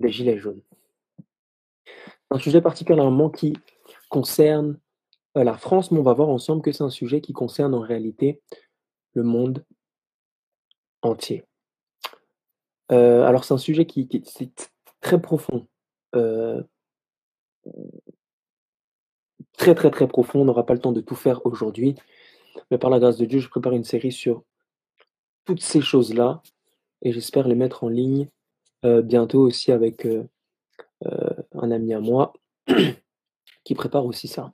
des Gilets jaunes. Un sujet particulièrement qui concerne euh, la France, mais on va voir ensemble que c'est un sujet qui concerne en réalité le monde entier. Euh, alors c'est un sujet qui, est très profond. Euh, très très très profond. On n'aura pas le temps de tout faire aujourd'hui. Mais par la grâce de Dieu, je prépare une série sur toutes ces choses-là. Et j'espère les mettre en ligne bientôt aussi avec un ami à moi qui prépare aussi ça.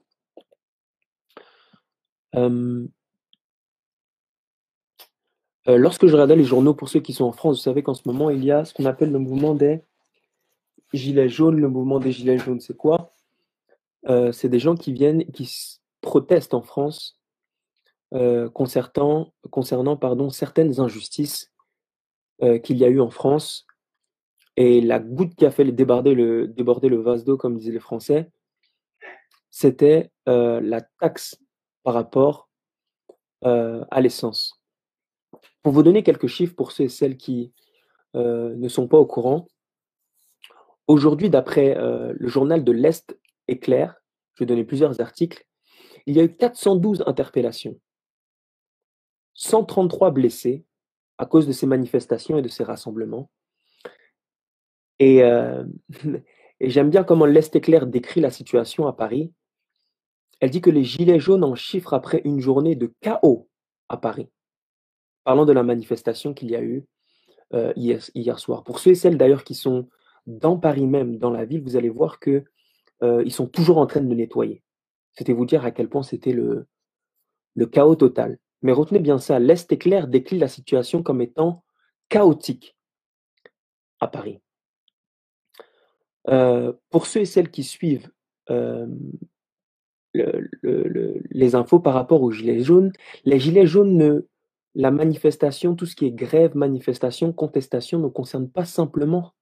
lorsque je regardais les journaux, pour ceux qui sont en France, vous savez qu'en ce moment, il y a ce qu'on appelle le mouvement des gilets jaunes. Le mouvement des gilets jaunes, c'est quoi? C'est des gens qui viennent, qui protestent en France concernant, certaines injustices qu'il y a eu en France. Et la goutte qui a fait déborder le, vase d'eau, comme disaient les Français, c'était la taxe par rapport à l'essence. Pour vous donner quelques chiffres pour ceux et celles qui ne sont pas au courant, aujourd'hui, d'après le journal de l'Est éclair, je vais donner plusieurs articles, il y a eu 412 interpellations, 133 blessés à cause de ces manifestations et de ces rassemblements. Et, et j'aime bien comment l'Est éclair décrit la situation à Paris. Elle dit que les Gilets jaunes en chiffrent après une journée de chaos à Paris. Parlons de la manifestation qu'il y a eu hier, soir. Pour ceux et celles d'ailleurs qui sont dans Paris même, dans la ville, vous allez voir que ils sont toujours en train de nettoyer. C'était vous dire à quel point c'était le, le chaos total. Mais retenez bien ça, l'Est éclair décrit la situation comme étant chaotique à Paris. Pour ceux et celles qui suivent les infos par rapport aux gilets jaunes. Les gilets jaunes, ne, la manifestation, tout ce qui est grève, manifestation, contestation ne concerne pas simplement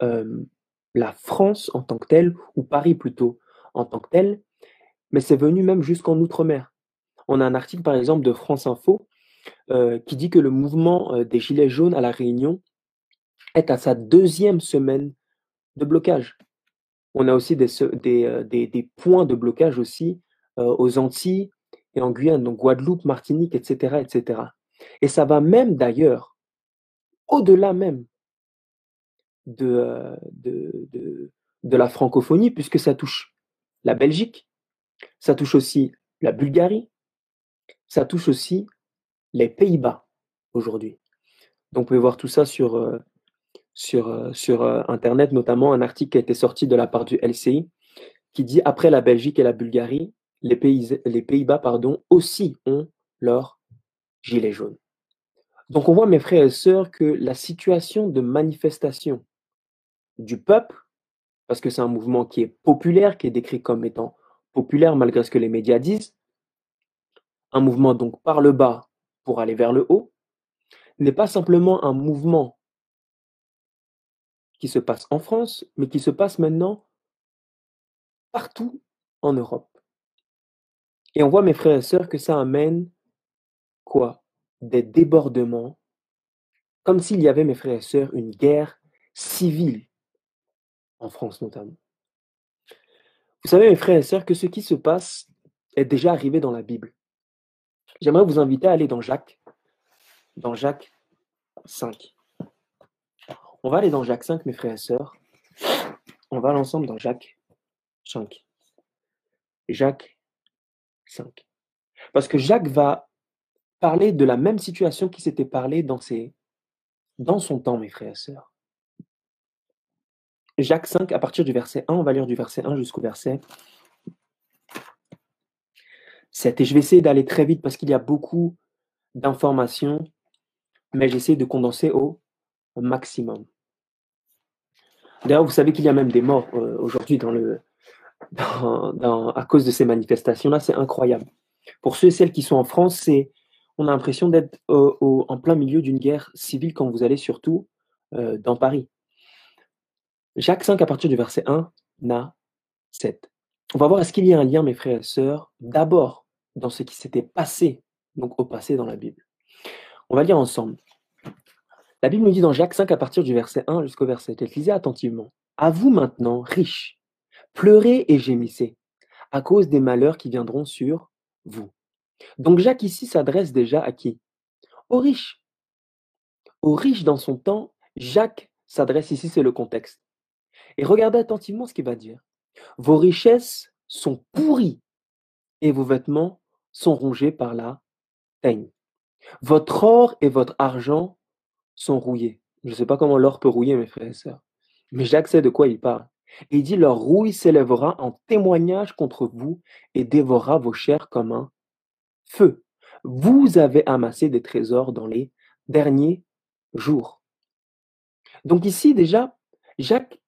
la France en tant que telle, ou Paris plutôt en tant que telle, mais c'est venu même jusqu'en Outre-mer. On a un article par exemple de France Info qui dit que le mouvement des gilets jaunes à La Réunion est à sa deuxième semaine de blocage. On a aussi des, des, des, points de blocage aussi aux Antilles et en Guyane, donc Guadeloupe, Martinique, etc., etc. Et ça va même d'ailleurs au-delà même de, de, de, de, la francophonie, puisque ça touche la Belgique, ça touche aussi la Bulgarie, ça touche aussi les Pays-Bas aujourd'hui. Donc vous pouvez voir tout ça sur, sur, sur Internet, notamment un article qui a été sorti de la part du LCI, qui dit après la Belgique et la Bulgarie, les, pays, les Pays-Bas pardon, aussi ont leur gilet jaune. Donc on voit, mes frères et sœurs, que la situation de manifestation du peuple, parce que c'est un mouvement qui est populaire, qui est décrit comme étant populaire malgré ce que les médias disent, un mouvement donc par le bas pour aller vers le haut, n'est pas simplement un mouvement qui se passe en France, mais qui se passe maintenant partout en Europe. Et on voit, mes frères et sœurs, que ça amène quoi? Des débordements, comme s'il y avait, mes frères et sœurs, une guerre civile en France notamment. Vous savez, mes frères et sœurs, que ce qui se passe est déjà arrivé dans la Bible. J'aimerais vous inviter à aller dans Jacques, dans Jacques 5. On va aller dans Jacques 5, mes frères et sœurs. On va aller ensemble dans Jacques 5. Jacques 5. Parce que Jacques va parler de la même situation qui s'était parlé dans, dans son temps, mes frères et sœurs. Jacques 5, à partir du verset 1, on va lire du verset 1 jusqu'au verset 7. Et je vais essayer d'aller très vite parce qu'il y a beaucoup d'informations, mais j'essaie de condenser au maximum. D'ailleurs, vous savez qu'il y a même des morts euh, aujourd'hui dans le, à cause de ces manifestations-là. C'est incroyable. Pour ceux et celles qui sont en France, c'est, on a l'impression d'être en plein milieu d'une guerre civile quand vous allez surtout euh, dans Paris. Jacques 5, à partir du verset 1, na 7. On va voir est-ce qu'il y a un lien, mes frères et sœurs, d'abord dans ce qui s'était passé, donc au passé dans la Bible. On va lire ensemble. La Bible nous dit dans Jacques 5 à partir du verset 1 jusqu'au verset 7, lisez attentivement. À vous maintenant, riches, pleurez et gémissez à cause des malheurs qui viendront sur vous. Donc Jacques ici s'adresse déjà à qui? Aux riches. Aux riches dans son temps, Jacques s'adresse ici, c'est le contexte. Et regardez attentivement ce qu'il va dire. Vos richesses sont pourries et vos vêtements sont rongés par la teigne. Votre or et votre argent sont rouillés. Je ne sais pas comment l'or peut rouiller, mes frères et sœurs, mais Jacques sait de quoi il parle. Il dit, leur rouille s'élèvera en témoignage contre vous et dévorera vos chairs comme un feu. Vous avez amassé des trésors dans les derniers jours. Donc ici déjà, Jacques,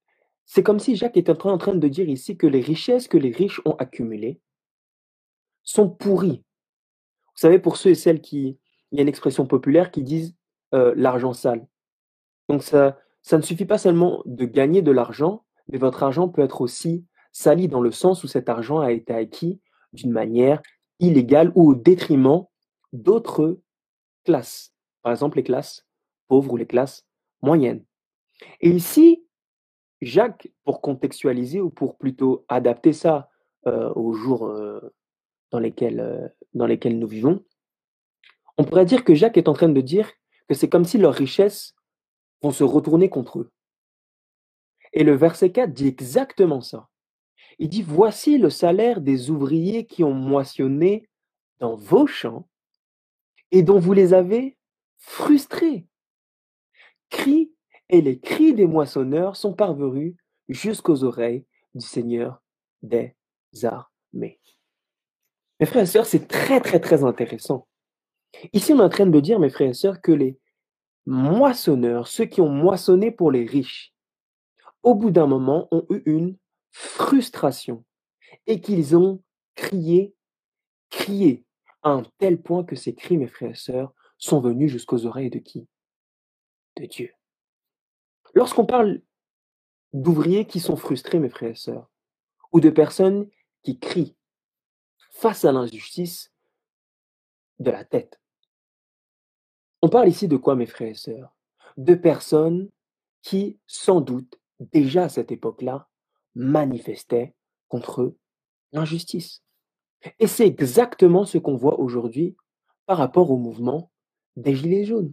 c'est comme si Jacques était en train de dire ici que les richesses que les riches ont accumulées sont pourries. Vous savez, pour ceux et celles qui, il y a une expression populaire qui disent euh, l'argent sale. Donc ça, ça ne suffit pas seulement de gagner de l'argent, mais votre argent peut être aussi sali dans le sens où cet argent a été acquis d'une manière illégale ou au détriment d'autres classes. Par exemple, les classes pauvres ou les classes moyennes. Et ici, Jacques, pour contextualiser ou pour plutôt adapter ça euh, aux jours euh, dans, lesquels, dans lesquels nous vivons, on pourrait dire que Jacques est en train de dire que c'est comme si leurs richesses vont se retourner contre eux. Et le verset 4 dit exactement ça. Il dit, voici le salaire des ouvriers qui ont moissonné dans vos champs et dont vous les avez frustrés. Cris et les cris des moissonneurs sont parvenus jusqu'aux oreilles du Seigneur des armées. Mes frères et sœurs, c'est très très très intéressant. Ici, on est en train de dire, mes frères et sœurs, que les moissonneurs, ceux qui ont moissonné pour les riches, au bout d'un moment, ont eu une frustration et qu'ils ont crié, crié, à un tel point que ces cris, mes frères et sœurs, sont venus jusqu'aux oreilles de qui? De Dieu. Lorsqu'on parle d'ouvriers qui sont frustrés, mes frères et sœurs, ou de personnes qui crient face à l'injustice de la tête, on parle ici de quoi, mes frères et sœurs? De personnes qui, sans doute, déjà à cette époque-là, manifestaient contre l'injustice. Et c'est exactement ce qu'on voit aujourd'hui par rapport au mouvement des Gilets jaunes.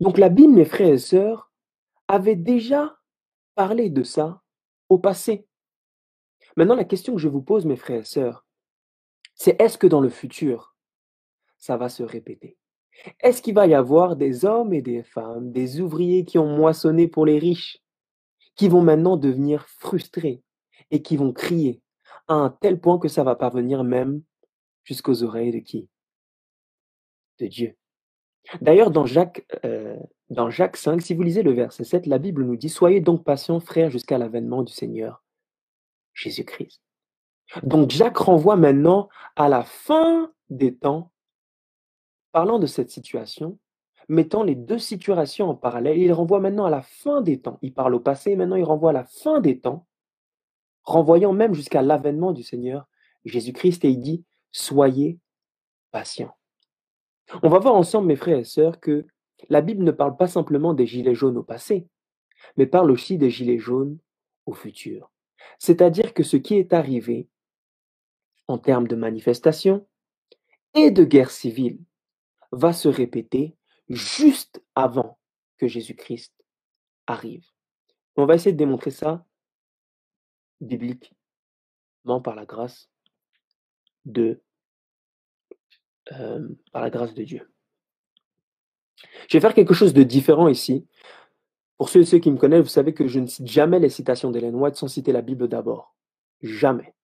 Donc la Bible, mes frères et sœurs, avait déjà parlé de ça au passé. Maintenant, la question que je vous pose, mes frères et sœurs, c'est est-ce que dans le futur, ça va se répéter? Est-ce qu'il va y avoir des hommes et des femmes, des ouvriers qui ont moissonné pour les riches, qui vont maintenant devenir frustrés et qui vont crier à un tel point que ça va parvenir même jusqu'aux oreilles de qui? De Dieu. D'ailleurs, dans Jacques, euh, dans Jacques 5, si vous lisez le verset 7, la Bible nous dit Soyez donc patients, frères, jusqu'à l'avènement du Seigneur Jésus-Christ. Donc Jacques renvoie maintenant à la fin des temps, parlant de cette situation, mettant les deux situations en parallèle. Il renvoie maintenant à la fin des temps. Il parle au passé, maintenant il renvoie à la fin des temps, renvoyant même jusqu'à l'avènement du Seigneur Jésus-Christ, et il dit, soyez patients. On va voir ensemble, mes frères et sœurs, que la Bible ne parle pas simplement des gilets jaunes au passé, mais parle aussi des gilets jaunes au futur. C'est-à-dire que ce qui est arrivé en termes de manifestation et de guerre civile va se répéter juste avant que Jésus-Christ arrive. On va essayer de démontrer ça bibliquement par la grâce de, euh, par la grâce de Dieu. Je vais faire quelque chose de différent ici. Pour ceux et ceux qui me connaissent, vous savez que je ne cite jamais les citations d'Hélène White sans citer la Bible d'abord. Jamais.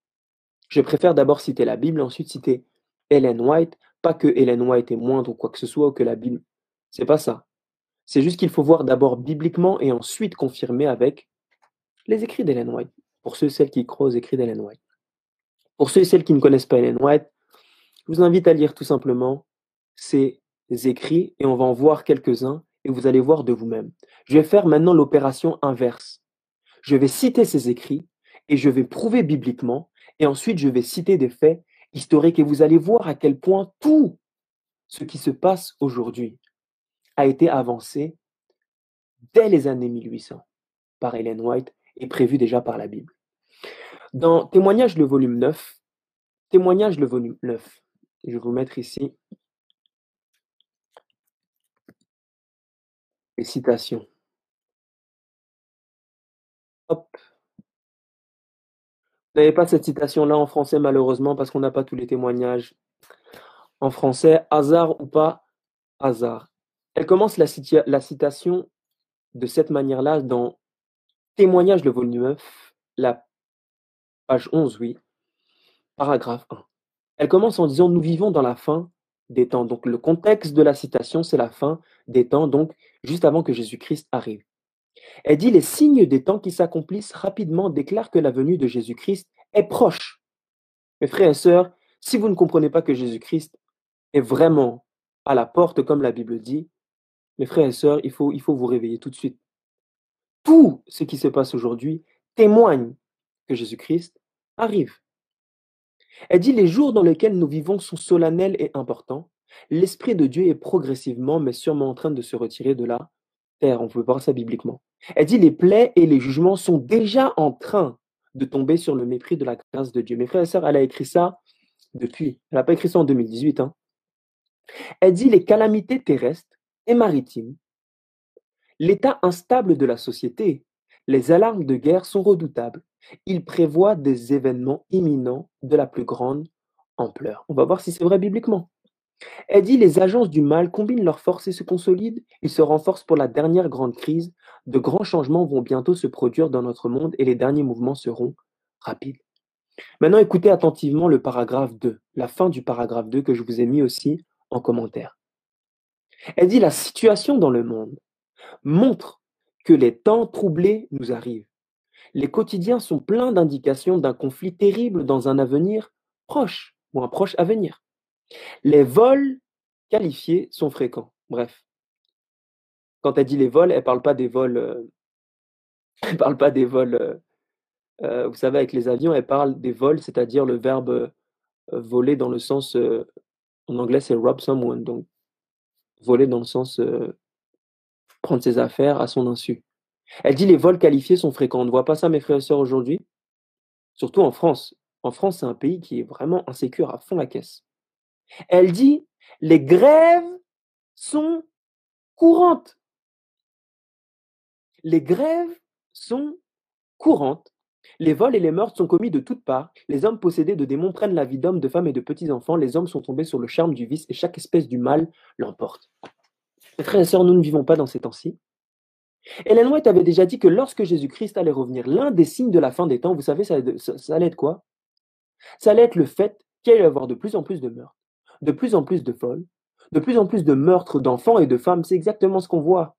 Je préfère d'abord citer la Bible, ensuite citer Hélène White. Pas que Hélène White est moindre ou quoi que ce soit, ou que la Bible c'est pas ça. C'est juste qu'il faut voir d'abord bibliquement et ensuite confirmer avec les écrits d'Ellen White. Pour ceux et celles qui croient aux écrits d'Ellen White. Pour ceux et celles qui ne connaissent pas Ellen White, je vous invite à lire tout simplement ces écrits et on va en voir quelques-uns et vous allez voir de vous-même. Je vais faire maintenant l'opération inverse. Je vais citer ces écrits et je vais prouver bibliquement et ensuite je vais citer des faits historiques et vous allez voir à quel point tout ce qui se passe aujourd'hui a été avancée dès les années 1800 par Ellen White et prévue déjà par la Bible. Dans Témoignage le volume 9, Témoignage le volume 9, je vais vous mettre ici les citations. Hop. Vous n'avez pas cette citation-là en français malheureusement parce qu'on n'a pas tous les témoignages. En français, hasard ou pas hasard. Elle commence la, la citation de cette manière-là dans Témoignage le volume 9, la page 11, oui, paragraphe 1. Elle commence en disant Nous vivons dans la fin des temps. Donc le contexte de la citation, c'est la fin des temps, donc juste avant que Jésus-Christ arrive. Elle dit Les signes des temps qui s'accomplissent rapidement déclarent que la venue de Jésus-Christ est proche. Mes frères et sœurs, si vous ne comprenez pas que Jésus-Christ est vraiment à la porte, comme la Bible dit, mes frères et sœurs, il faut, vous réveiller tout de suite. Tout ce qui se passe aujourd'hui témoigne que Jésus-Christ arrive. Elle dit les jours dans lesquels nous vivons sont solennels et importants. L'Esprit de Dieu est progressivement, mais sûrement en train de se retirer de la On peut voir ça bibliquement. Elle dit les plaies et les jugements sont déjà en train de tomber sur le mépris de la grâce de Dieu. Mes frères et sœurs, elle a écrit ça depuis. Elle n'a pas écrit ça en 2018. Hein. Elle dit les calamités terrestres et maritimes, l'état instable de la société, les alarmes de guerre sont redoutables. Il prévoit des événements imminents de la plus grande ampleur. On va voir si c'est vrai bibliquement. Elle dit les agences du mal combinent leurs forces et se consolident. Ils se renforcent pour la dernière grande crise. De grands changements vont bientôt se produire dans notre monde et les derniers mouvements seront rapides. Maintenant, écoutez attentivement le paragraphe 2, la fin du paragraphe 2 que je vous ai mis aussi en commentaire. Elle dit la situation dans le monde montre que les temps troublés nous arrivent. Les quotidiens sont pleins d'indications d'un conflit terrible dans un avenir proche ou un proche avenir. Les vols qualifiés sont fréquents. Bref, quand elle dit les vols, elle parle pas des vols. Euh, elle parle pas des vols. Euh, euh, vous savez, avec les avions, elle parle des vols, c'est-à-dire le verbe voler dans le sens. en anglais, c'est rob someone, donc voler dans le sens prendre ses affaires à son insu. Elle dit les vols qualifiés sont fréquents. On ne voit pas ça, mes frères et sœurs, aujourd'hui. Surtout en France. En France, c'est un pays qui est vraiment insécure à fond la caisse. Elle dit les grèves sont courantes. Les grèves sont courantes. Les vols et les meurtres sont commis de toutes parts. Les hommes possédés de démons prennent la vie d'hommes, de femmes et de petits-enfants. Les hommes sont tombés sur le charme du vice et chaque espèce du mal l'emporte. Mes frères et sœurs, nous ne vivons pas dans ces temps-ci. Hélène White avait déjà dit que lorsque Jésus-Christ allait revenir, l'un des signes de la fin des temps, vous savez, ça, allait être quoi? Ça allait être le fait qu'il allait y avoir de plus en plus de meurtres, de plus en plus de vols, de plus en plus de meurtres d'enfants et de femmes. C'est exactement ce qu'on voit.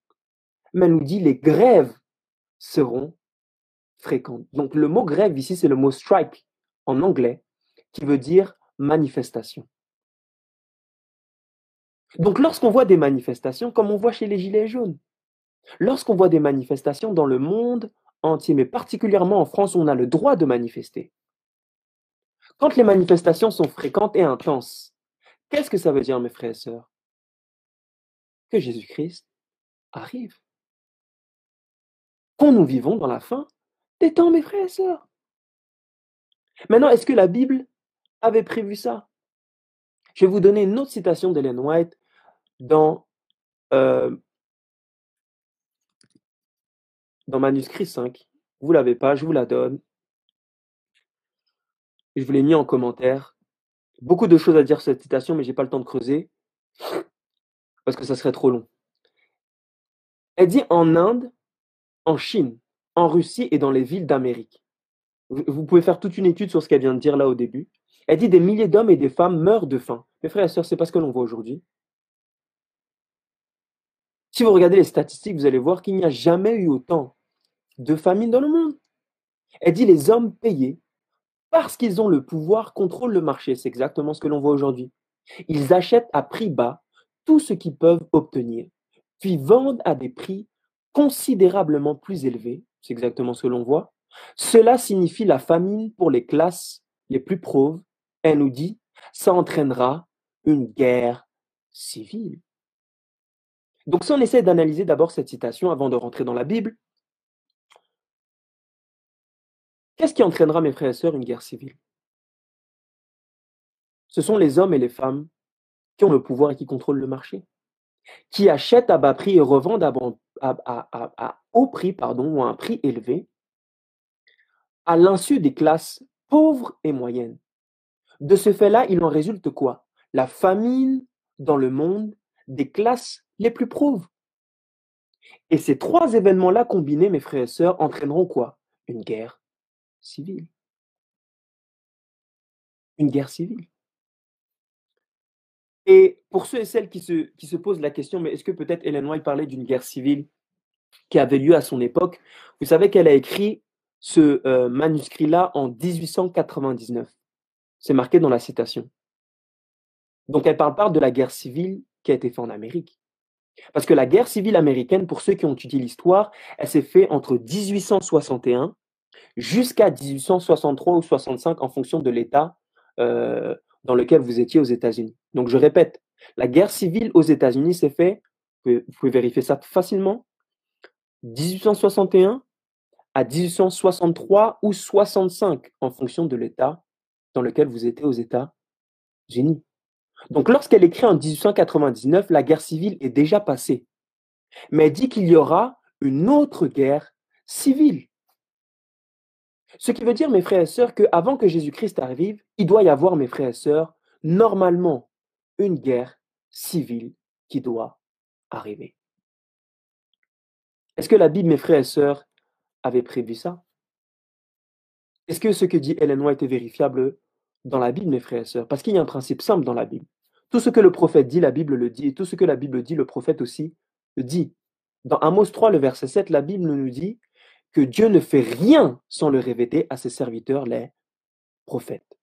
Mais elle nous dit les grèves seront fréquentes. Donc le mot grève ici, c'est le mot strike en anglais, qui veut dire manifestation. Donc lorsqu'on voit des manifestations, comme on voit chez les Gilets jaunes, lorsqu'on voit des manifestations dans le monde entier, mais particulièrement en France, on a le droit de manifester. Quand les manifestations sont fréquentes et intenses, qu'est-ce que ça veut dire, mes frères et sœurs? Que Jésus-Christ arrive. Qu'on nous vivons dans la fin des temps, mes frères et sœurs. Maintenant, est-ce que la Bible avait prévu ça? Je vais vous donner une autre citation d'Hélène White dans, euh, dans manuscrit 5. Vous ne l'avez pas, je vous la donne. Je vous l'ai mis en commentaire. Beaucoup de choses à dire sur cette citation, mais je n'ai pas le temps de creuser parce que ça serait trop long. Elle dit en Inde, en Chine, en Russie et dans les villes d'Amérique. Vous pouvez faire toute une étude sur ce qu'elle vient de dire là au début. Elle dit des milliers d'hommes et des femmes meurent de faim. Mes frères et sœurs, c'est pas ce que l'on voit aujourd'hui. Si vous regardez les statistiques, vous allez voir qu'il n'y a jamais eu autant de famines dans le monde. Elle dit les hommes payés, parce qu'ils ont le pouvoir, contrôlent le marché. C'est exactement ce que l'on voit aujourd'hui. Ils achètent à prix bas tout ce qu'ils peuvent obtenir, puis vendent à des prix considérablement plus élevés. C'est exactement ce que l'on voit. Cela signifie la famine pour les classes les plus pauvres. Elle nous dit, ça entraînera une guerre civile. Donc si on essaie d'analyser d'abord cette citation avant de rentrer dans la Bible, qu'est-ce qui entraînera, mes frères et sœurs, une guerre civile? Ce sont les hommes et les femmes qui ont le pouvoir et qui contrôlent le marché, qui achètent à bas prix et revendent à, haut prix pardon, ou à un prix élevé, à l'insu des classes pauvres et moyennes. De ce fait-là, il en résulte quoi? La famine dans le monde des classes les plus pauvres. Et ces trois événements-là combinés, mes frères et sœurs, entraîneront quoi? Une guerre civile. Une guerre civile. Et pour ceux et celles qui se, posent la question, mais est-ce que peut-être Hélène White parlait d'une guerre civile qui avait lieu à son époque? Vous savez qu'elle a écrit ce euh, manuscrit-là en 1899. C'est marqué dans la citation. Donc elle parle de la guerre civile qui a été faite en Amérique. Parce que la guerre civile américaine, pour ceux qui ont étudié l'histoire, elle s'est faite entre 1861 jusqu'à 1863 ou 65 en fonction de l'État euh, dans lequel vous étiez aux États-Unis. Donc je répète, la guerre civile aux États-Unis s'est faite, vous pouvez vérifier ça facilement, 1861 à 1863 ou 65 en fonction de l'État dans lequel vous étiez aux États-Unis. Donc lorsqu'elle écrit en 1899, la guerre civile est déjà passée. Mais elle dit qu'il y aura une autre guerre civile. Ce qui veut dire, mes frères et sœurs, qu'avant que Jésus-Christ arrive, il doit y avoir, mes frères et sœurs, normalement, une guerre civile qui doit arriver. Est-ce que la Bible, mes frères et sœurs, avait prévu ça? Est-ce que ce que dit Hélène White est vérifiable dans la Bible, mes frères et sœurs? Parce qu'il y a un principe simple dans la Bible. Tout ce que le prophète dit, la Bible le dit, et tout ce que la Bible dit, le prophète aussi le dit. Dans Amos 3, le verset 7, la Bible nous dit que Dieu ne fait rien sans le révéler à ses serviteurs, les prophètes.